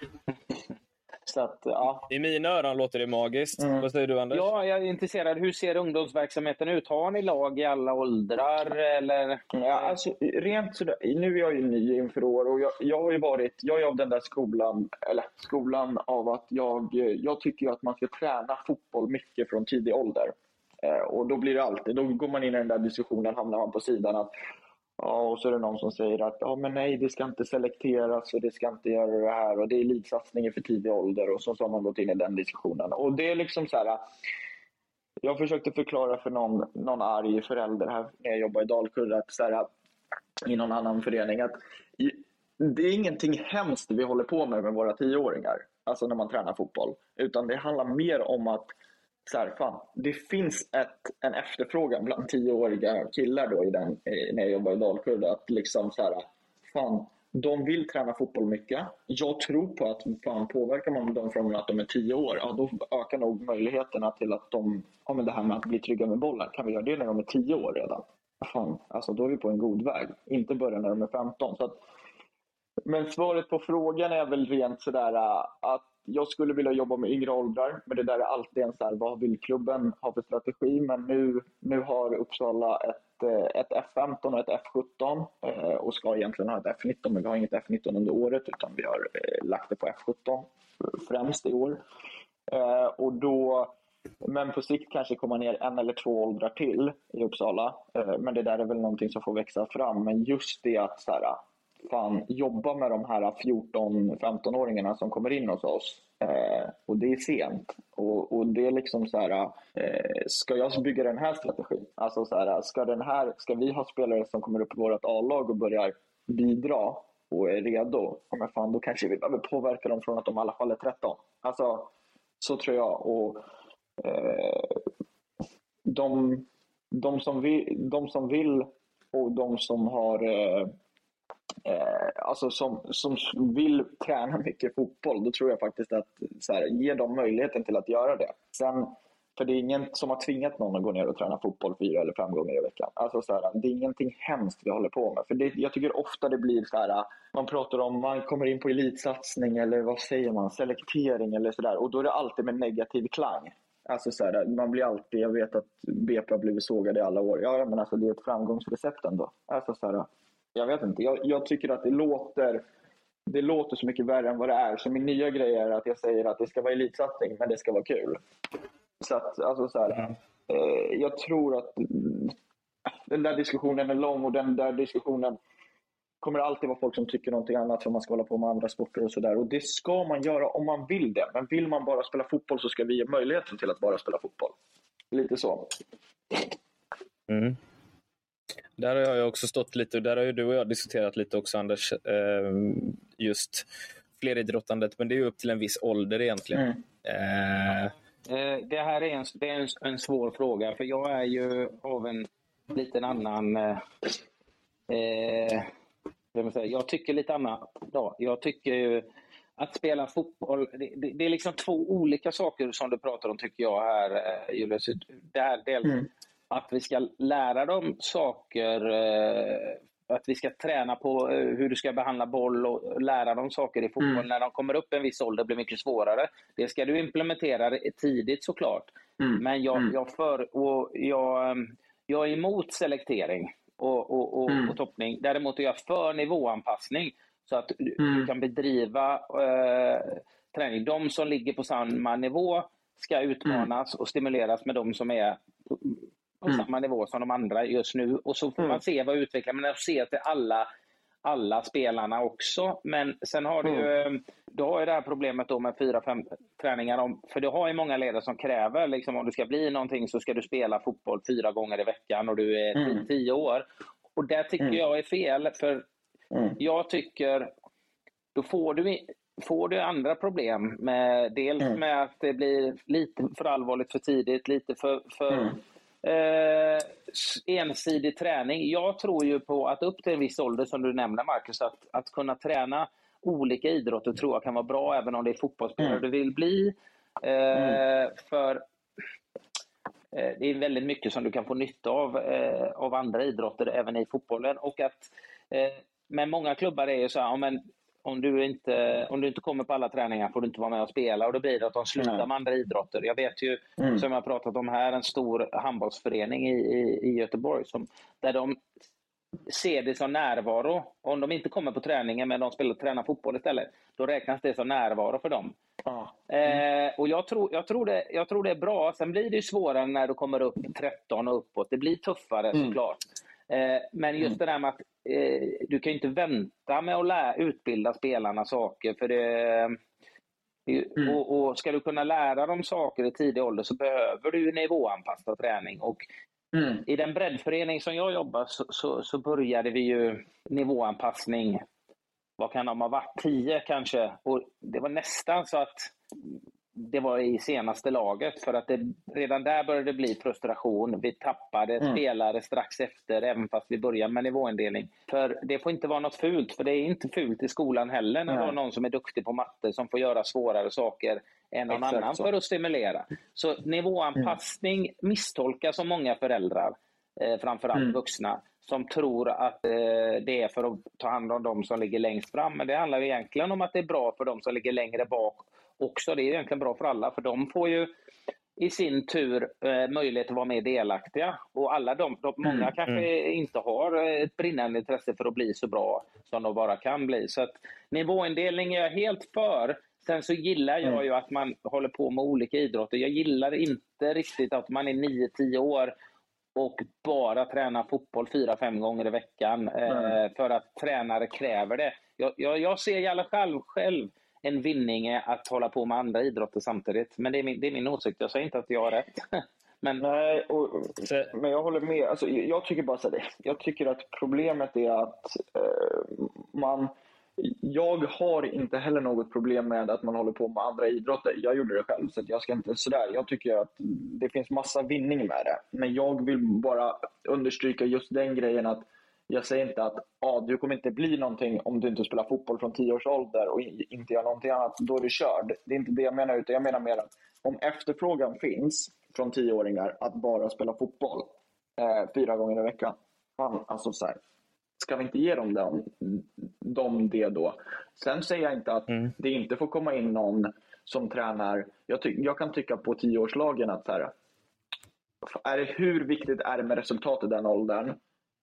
Så att, ja. I mina öron låter det magiskt. Mm. Vad säger du Anders? Ja, jag är intresserad. Hur ser ungdomsverksamheten ut? Har ni lag i alla åldrar? Eller? Ja, alltså, rent sådär, nu är jag ju ny inför år och jag, jag har ju varit, jag är av den där skolan, eller skolan av att jag, jag tycker att man ska träna fotboll mycket från tidig ålder. Eh, och då blir det alltid, då går man in i den där diskussionen, hamnar man på sidan att Ja, och så är det någon som säger att ja, men nej, det ska inte selekteras och det ska inte göra det här och det är elitsatsning i för tidig ålder och så, så har man gått in i den diskussionen. Och det är liksom så här. Jag försökte förklara för någon, någon arg förälder här när jag jobbade i Dalkurd att så här, i någon annan förening att det är ingenting hemskt vi håller på med med våra tioåringar, alltså när man tränar fotboll, utan det handlar mer om att så här, fan, det finns ett, en efterfrågan bland tioåriga killar då i den, när jag jobbar i Dalkurd. Att liksom så här, fan, de vill träna fotboll mycket. Jag tror på att fan, påverkar man dem från att de är tio år, ja, då ökar nog möjligheterna till att de, ja, men det här med att bli trygga med bollen, kan vi göra det när de är tio år redan? Fan, alltså, då är vi på en god väg. Inte börja när de är 15. Så att, men svaret på frågan är väl rent sådär äh, att jag skulle vilja jobba med yngre åldrar, men det där är alltid en så här, vad vill klubben ha för strategi? Men nu, nu har Uppsala ett, eh, ett F15 och ett F17 eh, och ska egentligen ha ett F19, men vi har inget F19 under året utan vi har eh, lagt det på F17 främst i år. Och då, men på sikt kanske komma ner en eller två åldrar till i Uppsala. Men det där är väl någonting som får växa fram. Men just det att så här, fan jobba med de här 14-15-åringarna som kommer in hos oss. Eh, och det är sent. Och, och, det är liksom så här, eh, ska jag bygga den här strategin? Alltså så här, ska, den här, ska vi ha spelare som kommer upp i vårt A-lag och börjar bidra och är redo, ja, men fan, då kanske vi behöver påverka dem från att de i alla fall är 13. Alltså, så tror jag. Och, eh, de, de, som vill, de som vill och de som har eh, eh, alltså som, som vill träna mycket fotboll, då tror jag faktiskt att så här, ge dem möjligheten till att göra det. Sen, för det är ingen som har tvingat någon att gå ner och träna fotboll fyra eller fem gånger i veckan. Alltså så här, det är ingenting hemskt vi håller på med. För det, jag tycker ofta det blir så här, man pratar om man kommer in på elitsatsning eller vad säger man, selektering eller sådär. Och då är det alltid med negativ klang. Alltså så här, man blir alltid, jag vet att BP har blivit sågade i alla år. Ja, men alltså det är ett framgångsrecept ändå. Alltså så här, jag vet inte. Jag, jag, tycker att det låter, det låter så mycket värre än vad det är. Så min nya grej är att jag säger att det ska vara elitsatsning, men det ska vara kul. Så att, alltså så här, eh, jag tror att den där diskussionen är lång och den där diskussionen kommer alltid vara folk som tycker någonting annat för man ska hålla på med andra sporter och sådär. Och det ska man göra om man vill det. Men vill man bara spela fotboll så ska vi ge möjligheten till att bara spela fotboll. Lite så. Mm. Där har jag också stått lite, och där har ju du och jag diskuterat lite också Anders, eh, just fleridrottandet, men det är ju upp till en viss ålder egentligen. Mm. Eh. eh det här är, en, det är en, en, svår fråga, för jag är ju av en liten annan... Eh, eh jag tycker lite annat. Då. Jag tycker ju att spela fotboll, det, det, det, är liksom två olika saker som du pratar om tycker jag här Julius. Det här, det, mm att vi ska lära dem saker eh, att vi ska träna på eh, hur du ska behandla boll och lära dem saker i fotboll. Mm. När de kommer upp en viss ålder blir mycket svårare. Det ska du implementera tidigt såklart. Mm. Men jag, mm. jag, för, och jag, ehm, jag är emot selektering och, och, och, mm. och toppning. Däremot är jag för nivåanpassning så att du mm. kan bedriva eh, träning. De som ligger på samma nivå ska utmanas mm. och stimuleras med de som är på mm. samma nivå som de andra just nu. Och så får mm. man se vad utvecklar men att se till alla, alla spelarna också. Men sen har du ju, mm. du har ju det här problemet då med fyra, fem träningar. Om, för du har ju många ledare som kräver, liksom, om det ska bli någonting så ska du spela fotboll fyra gånger i veckan och du är mm. tio år. Och det tycker mm. jag är fel. För jag tycker, då får du får du andra problem. Med, dels mm. med att det blir lite för allvarligt för tidigt, lite för, för mm eh, ensidig träning. Jag tror ju på att upp till en viss ålder, som du nämner Marcus, att, att kunna träna olika idrotter tror jag kan vara bra, även om det är fotbollsspelare mm. du vill bli. Eh, mm. För eh, det är väldigt mycket som du kan få nytta av, eh, av andra idrotter, även i fotbollen. Och att, eh, men många klubbar är ju så här, ja, men om du, inte, om du inte kommer på alla träningar får du inte vara med och spela och då blir det att de slutar med andra idrotter. Jag vet ju, mm. som jag pratat om här, en stor handbollsförening i, i, i Göteborg som, där de ser det som närvaro. Om de inte kommer på träningen men de spelar tränar fotboll istället, då räknas det som närvaro för dem. Mm. Eh, och jag tror, jag, tror det, jag tror det är bra. Sen blir det svårare när du kommer upp 13 och uppåt. Det blir tuffare mm. såklart. Eh, men just mm. det där med att eh, du kan inte vänta med att lära, utbilda spelarna saker. För det, mm. och, och, Ska du kunna lära dem saker i tidig ålder så behöver du nivåanpassad träning. Och mm. I den breddförening som jag jobbar så, så, så började vi ju nivåanpassning vad kan de ha varit, 10 kanske. Och det var nästan så att det var i senaste laget för att det, redan där började det bli frustration. Vi tappade mm. spelare strax efter även fast vi började med nivåindelning. För det får inte vara något fult, för det är inte fult i skolan heller när du har någon som är duktig på matte som får göra svårare saker än någon Exakt annan så. för att stimulera. Så nivåanpassning mm. misstolkas av många föräldrar, eh, framförallt mm. vuxna som tror att eh, det är för att ta hand om de som ligger längst fram. Men det handlar egentligen om att det är bra för de som ligger längre bak också. Det är egentligen bra för alla, för de får ju i sin tur eh, möjlighet att vara mer delaktiga. Och alla de, de många mm, kanske mm. inte har ett brinnande intresse för att bli så bra som de bara kan bli. Så att nivåindelning är jag helt för. Sen så gillar jag mm. ju att man håller på med olika idrotter. Jag gillar inte riktigt att man är 9-10 år och bara tränar fotboll fyra, fem gånger i veckan eh, för att tränare kräver det. Jag, jag, jag ser i alla fall själv en vinning är att hålla på med andra idrotter samtidigt. Men det är min, det är min åsikt. Jag säger inte att jag har rätt. [LAUGHS] Men... Nej, och, men jag håller med. Alltså, jag tycker bara så här, Jag tycker att problemet är att eh, man... Jag har inte heller något problem med att man håller på med andra idrotter. Jag gjorde det själv, så jag ska inte sådär. Jag tycker att det finns massa vinning med det. Men jag vill bara understryka just den grejen att jag säger inte att ah, du kommer inte bli någonting om du inte spelar fotboll från 10 års ålder och inte gör någonting annat. Då är du körd. Det är inte det jag menar. Utan jag menar mer att om efterfrågan finns från 10-åringar att bara spela fotboll eh, fyra gånger i veckan. Fan, alltså så här, ska vi inte ge dem, dem, dem det då? Sen säger jag inte att mm. det inte får komma in någon som tränar. Jag, ty- jag kan tycka på 10-årslagen att så här, är det, hur viktigt är det med resultat i den åldern?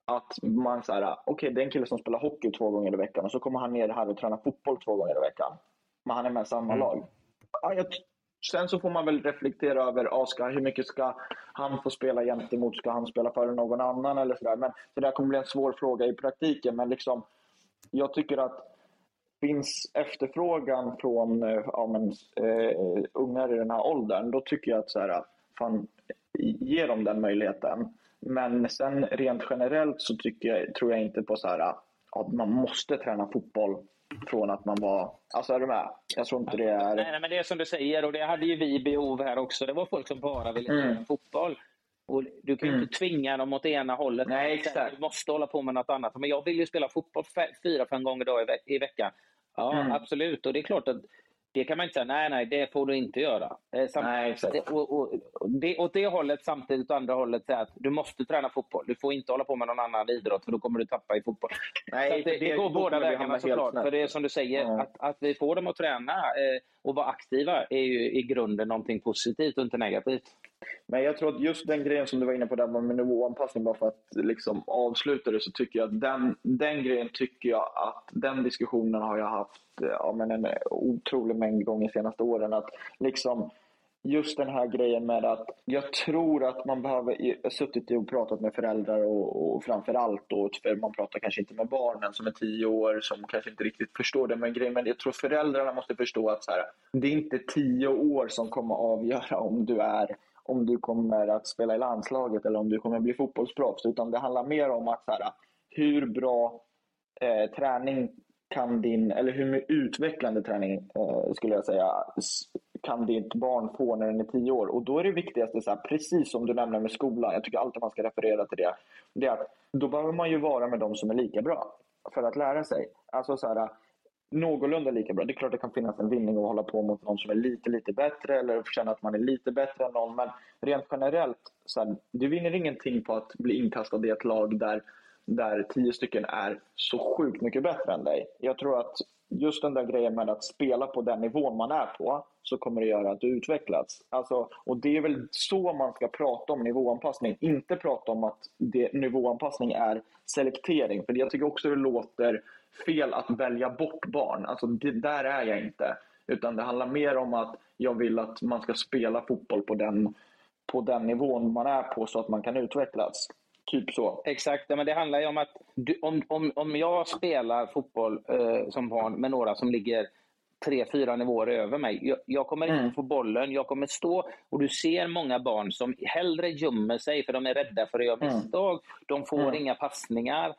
Att man så okej okay, det är en kille som spelar hockey två gånger i veckan och så kommer han ner här och tränar fotboll två gånger i veckan. Men han är med i samma mm. lag. Ja, jag, sen så får man väl reflektera över ah, ska, hur mycket ska han få spela gentemot, ska han spela före någon annan eller sådär. Men så det kommer bli en svår fråga i praktiken. Men liksom, jag tycker att finns efterfrågan från eh, ja, men, uh, ungar i den här åldern, då tycker jag att så här, fan, ge dem den möjligheten. Men sen rent generellt så tycker jag, tror jag inte på så här att man måste träna fotboll från att man var... Alltså är du med? Jag tror inte det är... Nej, men det är som du säger och det hade ju vi behov här också. Det var folk som bara ville träna mm. fotboll. Och du kan ju mm. inte tvinga dem åt ena hållet. Nej, exakt. Du måste hålla på med något annat. Men jag vill ju spela fotboll fyra, fem gånger i, ve i veckan. Ja, mm. absolut. Och det är klart att Det kan man inte säga, nej, nej, det får du inte göra. Eh, samt, Nej, det, och, och, och det, åt det hållet, samtidigt åt andra hållet, säga att du måste träna fotboll. Du får inte hålla på med någon annan idrott, för då kommer du tappa i fotboll. Nej, det, det, går båda vägarna såklart. För det är som du säger, Ja. att, att vi får dem att träna eh, och vara aktiva är ju i grunden någonting positivt och inte negativt. Men jag tror att just den grejen som du var inne på där med nivåanpassning, bara för att liksom avsluta det, så tycker jag att den, den grejen tycker jag att den diskussionen har jag haft ja, men en otrolig mängd gånger de senaste åren. Att liksom just den här grejen med att jag tror att man behöver, jag har suttit och pratat med föräldrar och, och framför allt då, för man pratar kanske inte med barnen som är tio år som kanske inte riktigt förstår det, men grejen, men jag tror föräldrarna måste förstå att så här, det är inte tio år som kommer avgöra om du är om du kommer att spela i landslaget eller om du kommer bli fotbollsproffs, utan det handlar mer om att så här, hur bra eh, träning kan din, eller hur utvecklande träning eh, skulle jag säga, kan ditt barn få när den är tio år? Och då är det viktigaste, så här, precis som du nämner med skolan, jag tycker alltid man ska referera till det, det är att då behöver man ju vara med de som är lika bra för att lära sig. Alltså så här, någorlunda lika bra. Det är klart det kan finnas en vinning att hålla på mot någon som är lite, lite bättre eller känna att man är lite bättre än någon. Men rent generellt, så här, du vinner ingenting på att bli inkastad i ett lag där, där tio stycken är så sjukt mycket bättre än dig. Jag tror att just den där grejen med att spela på den nivån man är på så kommer det göra att du utvecklas. Alltså, och det är väl så man ska prata om nivåanpassning. Inte prata om att det, nivåanpassning är selektering. För jag tycker också det låter fel att välja bort barn. Alltså, det, där är jag inte. Utan det handlar mer om att jag vill att man ska spela fotboll på den, på den nivån man är på så att man kan utvecklas. Typ så. Exakt, ja, men det handlar ju om att du, om, om, om jag spelar fotboll eh, som barn med några som ligger tre, fyra nivåer över mig. Jag, jag kommer Mm. inte få bollen, jag kommer stå och du ser många barn som hellre gömmer sig för de är rädda för att göra Mm. misstag. De får Mm. inga passningar.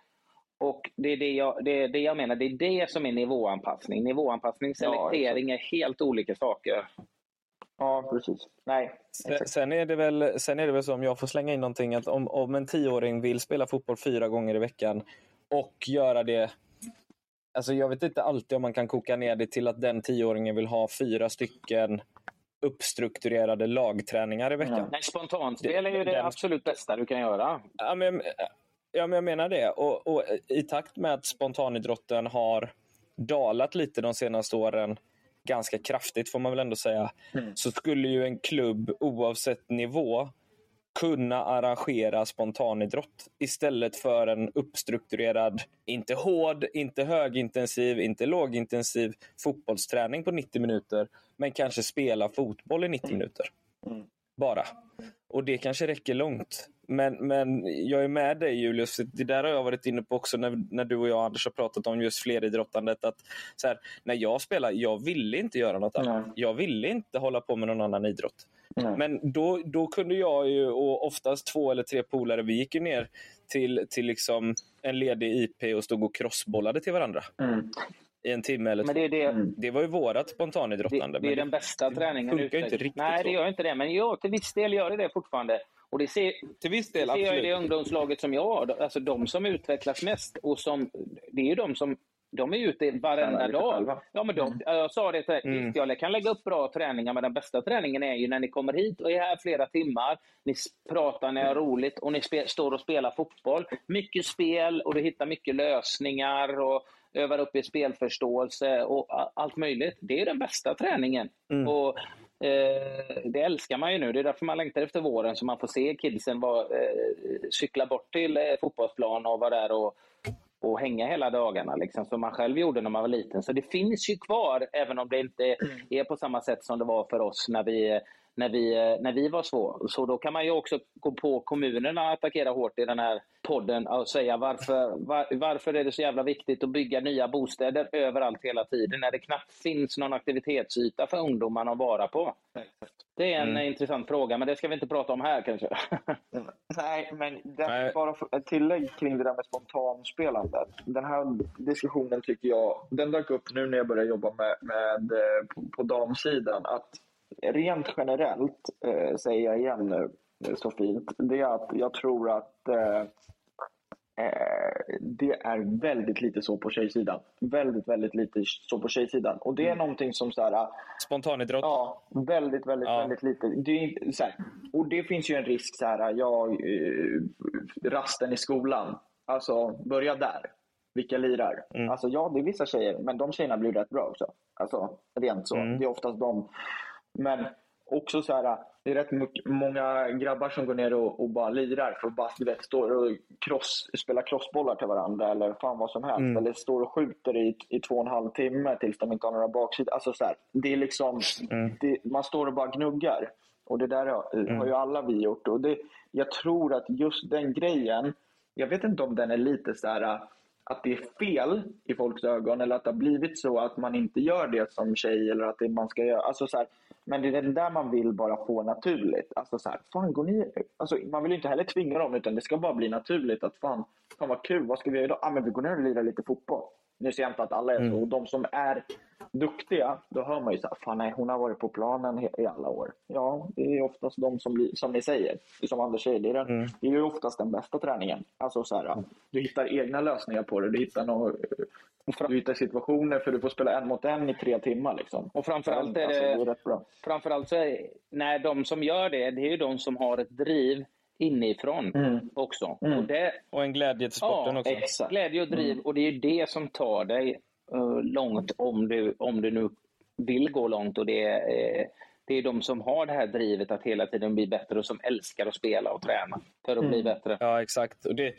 Och det är det, jag, det är det jag menar, det är det som är nivåanpassning. Nivåanpassning, Ja, selektering är helt olika saker. Ja, precis. Nej, Sen, är det väl, sen är det väl så, om jag får slänga in någonting, att om, om en tioåring vill spela fotboll fyra gånger i veckan och göra det... Alltså jag vet inte alltid om man kan koka ner det till att den tioåringen vill ha fyra stycken uppstrukturerade lagträningar i veckan. Ja. Nej, spontanspel är ju det Den- absolut bästa du kan göra. Ja, men, ja, men jag menar det. Och, och I takt med att spontanidrotten har dalat lite de senaste åren, ganska kraftigt får man väl ändå säga, Mm. så skulle ju en klubb oavsett nivå kunna arrangera spontanidrott istället för en uppstrukturerad, inte hård, inte högintensiv, inte lågintensiv fotbollsträning på 90 minuter, men kanske spela fotboll i 90 minuter. Mm. Bara. Och det kanske räcker långt. Men, men jag är med dig Julius, det där har jag varit inne på också när, när du och jag Anders har pratat om just fleridrottandet. Att så här, när jag spelar, jag ville inte göra något annat. Nej. Jag ville inte hålla på med någon annan idrott. Nej. Men då, då kunde jag ju, och oftast två eller tre polare, vi gick ju ner till, till liksom en ledig IP och stod och crossbollade till varandra Mm. I en timme eller Men det är det, Mm. Det var ju vårat Det, spontanidrottande. det är men den bästa det träningen. funkar ju ute. inte riktigt Nej, så. det gör inte det. Men ja, till viss del gör det det fortfarande. Och det ser, Till viss det del, ser jag i det ungdomslaget som jag har. Alltså de som utvecklas mest. Och som, det är ju de som de är ute varenda dag. Ja, men de, Mm. Jag sa det till Mm. jag kan lägga upp bra träningar, men den bästa träningen är ju när ni kommer hit och är här flera timmar. Ni pratar, ni har roligt och ni står och spelar fotboll. Mycket spel och du hittar mycket lösningar och övar upp i spelförståelse och allt möjligt. Det är den bästa träningen. Mm. Och, eh, det älskar man ju nu. Det är därför man längtar efter våren så man får se kidsen var, eh, cykla bort till eh, fotbollsplan och vara där och, och hänga hela dagarna. Liksom, som man själv gjorde när man var liten. Så det finns ju kvar, även om det inte är på samma sätt som det var för oss när vi, när vi, eh, när vi var små. Så då kan man ju också gå på kommunerna och attackera hårt i den här podden och säga varför, var, varför är det så jävla viktigt att bygga nya bostäder överallt hela tiden när det knappt finns någon aktivitetsyta för ungdomarna att vara på. Det är en Mm. intressant fråga, men det ska vi inte prata om här kanske. [LAUGHS] Nej, men det, bara för, ett tillägg kring det där med spontanspelandet. Den här diskussionen tycker jag, den dök upp nu när jag började jobba med, med eh, på, på damsidan. Att rent generellt, eh, säger jag igen nu så fint, det är att jag tror att eh, Eh, det är väldigt lite så på tjejsidan. Väldigt, väldigt lite så på tjejsidan. Och det är mm. någonting som så här, Spontanidrott? Ja, väldigt, väldigt, ja. väldigt lite. Det så här, och det finns ju en risk så här, ja, eh, rasten i skolan. Alltså, börja där. Vilka lirar? Mm. Alltså, ja, det är vissa tjejer, men de tjejerna blir rätt bra också. Alltså, rent så. Mm. Det är oftast de. Men också så här, det är rätt många grabbar som går ner och, och bara lirar för att bara du vet, står och cross, spelar crossbollar till varandra eller fan vad som helst. Mm. Eller står och skjuter i, i två och en halv timme tills de inte har några baksidor. Alltså så här, det är liksom, mm. det, man står och bara gnuggar. Och det där har, mm. har ju alla vi gjort. Och det, jag tror att just den grejen, jag vet inte om den är lite så här att det är fel i folks ögon eller att det har blivit så att man inte gör det som tjej eller att det man ska göra. Alltså så här, men det är det där man vill bara få naturligt. Alltså så här, fan går ni... Alltså man vill ju inte heller tvinga dem utan det ska bara bli naturligt att fan, fan vad kul, vad ska vi göra idag? Ah, men vi går ner och lirar lite fotboll. Nu ser jag inte att alla är så. Mm. Och de som är duktiga, då hör man ju så här, fan nej, hon har varit på planen i alla år. Ja, det är oftast de som, blir, som ni säger, som Anders säger, det är, den, mm. det är ju oftast den bästa träningen. Alltså så här, mm. du hittar egna lösningar på det. Du hittar, något, du hittar situationer för du får spela en mot en i tre timmar. Liksom. Och framförallt är det, alltså, det är Framförallt så är, nej, de som gör det, det är ju de som har ett driv inifrån mm. också. Mm. Och, det, och en glädje till sporten ja, också. Exakt. Glädje och driv. Mm. Och det är ju det som tar dig långt om du, om du nu vill gå långt. Och det är, uh, det är de som har det här drivet att hela tiden bli bättre och som älskar att spela och träna för att mm. bli bättre. Ja, exakt. Och det,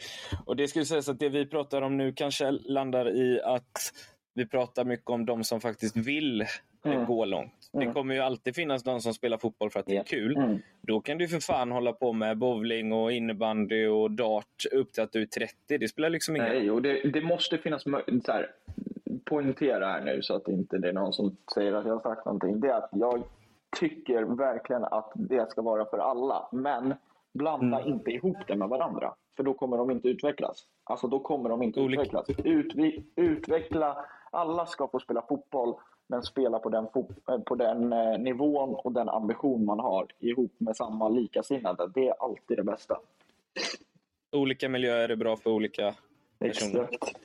och det skulle sägas att det vi pratar om nu kanske landar i att vi pratar mycket om de som faktiskt vill mm. gå långt. Mm. Det kommer ju alltid finnas de som spelar fotboll för att det är kul. Mm. Då kan du för fan hålla på med bowling och innebandy och dart upp till att du är 30. Det spelar liksom ingen Nej, och det, det måste finnas så här, poängtera här nu så att inte det är någon som säger att jag har sagt någonting. Det är att jag tycker verkligen att det ska vara för alla. Men blanda mm. inte ihop det med varandra. För då kommer de inte utvecklas. Alltså då kommer de inte Olika. utvecklas. Ut, utveckla, alla ska få spela fotboll men spela på den, eh, på den eh, nivån och den ambition man har ihop med samma likasinnade. Det är alltid det bästa. Olika miljöer är bra för olika personer. Exakt.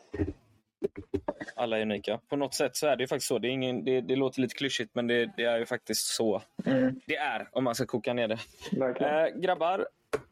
Alla är unika. På något sätt så är det faktiskt så. Det, är ingen, det, det låter lite klyschigt, men det, det, är ju faktiskt så mm. det är, om man ska koka ner det. Eh, grabbar,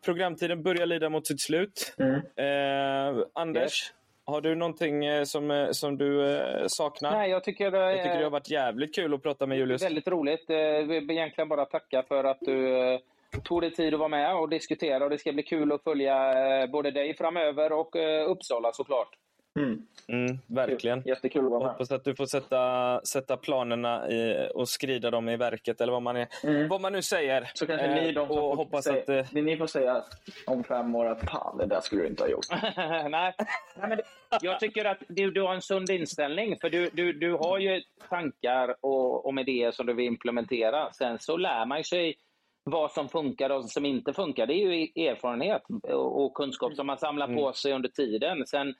programtiden börjar lida mot sitt slut. Mm. Eh, Anders, yes. Har du någonting eh, som, eh, som du eh, saknar? Nej, jag tycker det, jag tycker det har varit jävligt kul att prata med Julius. Väldigt roligt. Jag vill egentligen bara tacka för att du tog dig tid att vara med och diskutera. Och det ska bli kul att följa både dig framöver och Uppsala såklart. Mm. Mm, verkligen. Jättekul att vara med. Hoppas att du får sätta, sätta planerna i, och skrida dem i verket eller vad man, är, mm. vad man nu säger. Så kanske ni, de som och hoppas säga, att, eh... ni får säga om fem år att fan, det där skulle du inte ha gjort. [LAUGHS] Nej. Nej, men jag tycker att du, du har en sund inställning. För du, du, du har ju tankar och, och idéer som du vill implementera. Sen så lär man sig vad som funkar och som inte funkar. Det är ju erfarenhet och kunskap som man samlar på mm. sig under tiden. Sen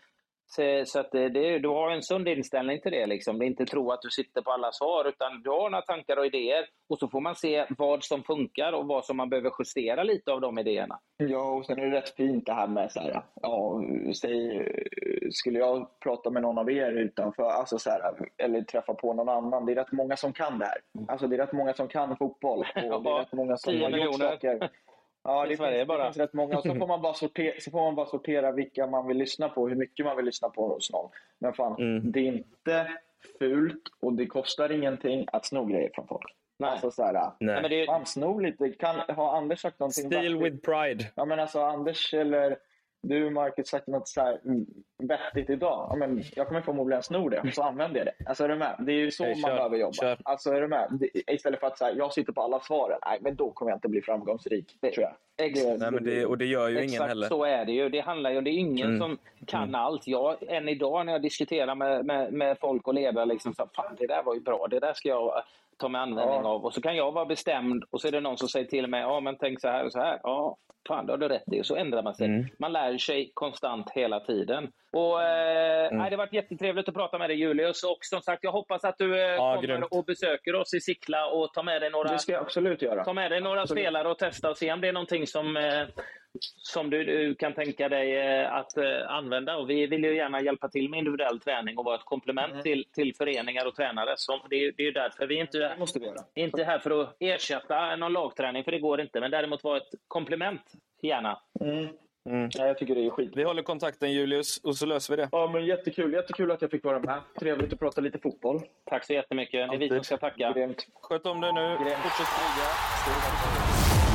så, så att det, du har en sund inställning till det. Liksom. Det är inte tro att du sitter på alla svar, utan du har några tankar och idéer. Och så får man se vad som funkar och vad som man behöver justera lite av de idéerna. Ja, och sen är det rätt fint det här med så här, ja, säg, skulle jag prata med någon av er utanför, alltså så här, eller träffa på någon annan. Det är rätt många som kan det här. Alltså det är rätt många som kan fotboll. Och det är rätt många som har gjort saker. Ja, det, finns, bara. det finns rätt många. Och så får, man bara sortera, så får man bara sortera vilka man vill lyssna på, hur mycket man vill lyssna på hos någon. Men fan, mm. det är inte fult och det kostar ingenting att sno grejer från folk. Nej. Alltså så här, Nej. Men det... Man snor lite. Kan, har Anders sagt någonting? Steal with pride. Ja, men alltså Anders eller du Marcus sagt något så här vettigt idag. Ja, men jag kommer förmodligen sno det och så använder jag det. Alltså är du med? Det är ju så hey, man kör, behöver jobba. Kör. Alltså är du med? istället för att så här, jag sitter på alla svaren. Nej, men då kommer jag inte bli framgångsrik. Det, tror jag. Exakt. Nej, men det, och det gör ju ingen heller. så är det ju. Det handlar ju det är ingen mm. som kan mm. allt. Jag, än idag när jag diskuterar med, med, med folk och ledare, liksom så, fan det där var ju bra. Det där ska jag ta med användning ja. av. Och så kan jag vara bestämd och så är det någon som säger till mig, ja men tänk så här och så här. Ja, fan det har du rätt i. Och så ändrar man sig. Mm. Man lär sig konstant hela tiden. Och, eh, mm. nej, det har varit jättetrevligt att prata med dig Julius. Och som sagt, jag hoppas att du eh, ja, kommer grymt. och besöker oss i Sickla och tar med dig några, det ska jag absolut göra. Ta med dig några absolut. spelare och testa och se om det är någonting som eh, som du, du kan tänka dig eh, att eh, använda. Och vi vill ju gärna hjälpa till med individuell träning och vara ett komplement Mm. till, till föreningar och tränare. Så det, är- det är ju därför vi inte Det måste vi göra. inte här för att ersätta någon lagträning, för det går inte. Men däremot vara ett komplement, gärna. Mm. Mm. Ja, jag tycker det är skit. Vi håller kontakten Julius och så löser vi det. Ja, men jättekul. Jättekul att jag fick vara med. Trevligt att prata lite fotboll. Tack så jättemycket. Det är vi som ska tacka. Grymt. Sköt om dig nu. Grymt. Fortsätt kriga.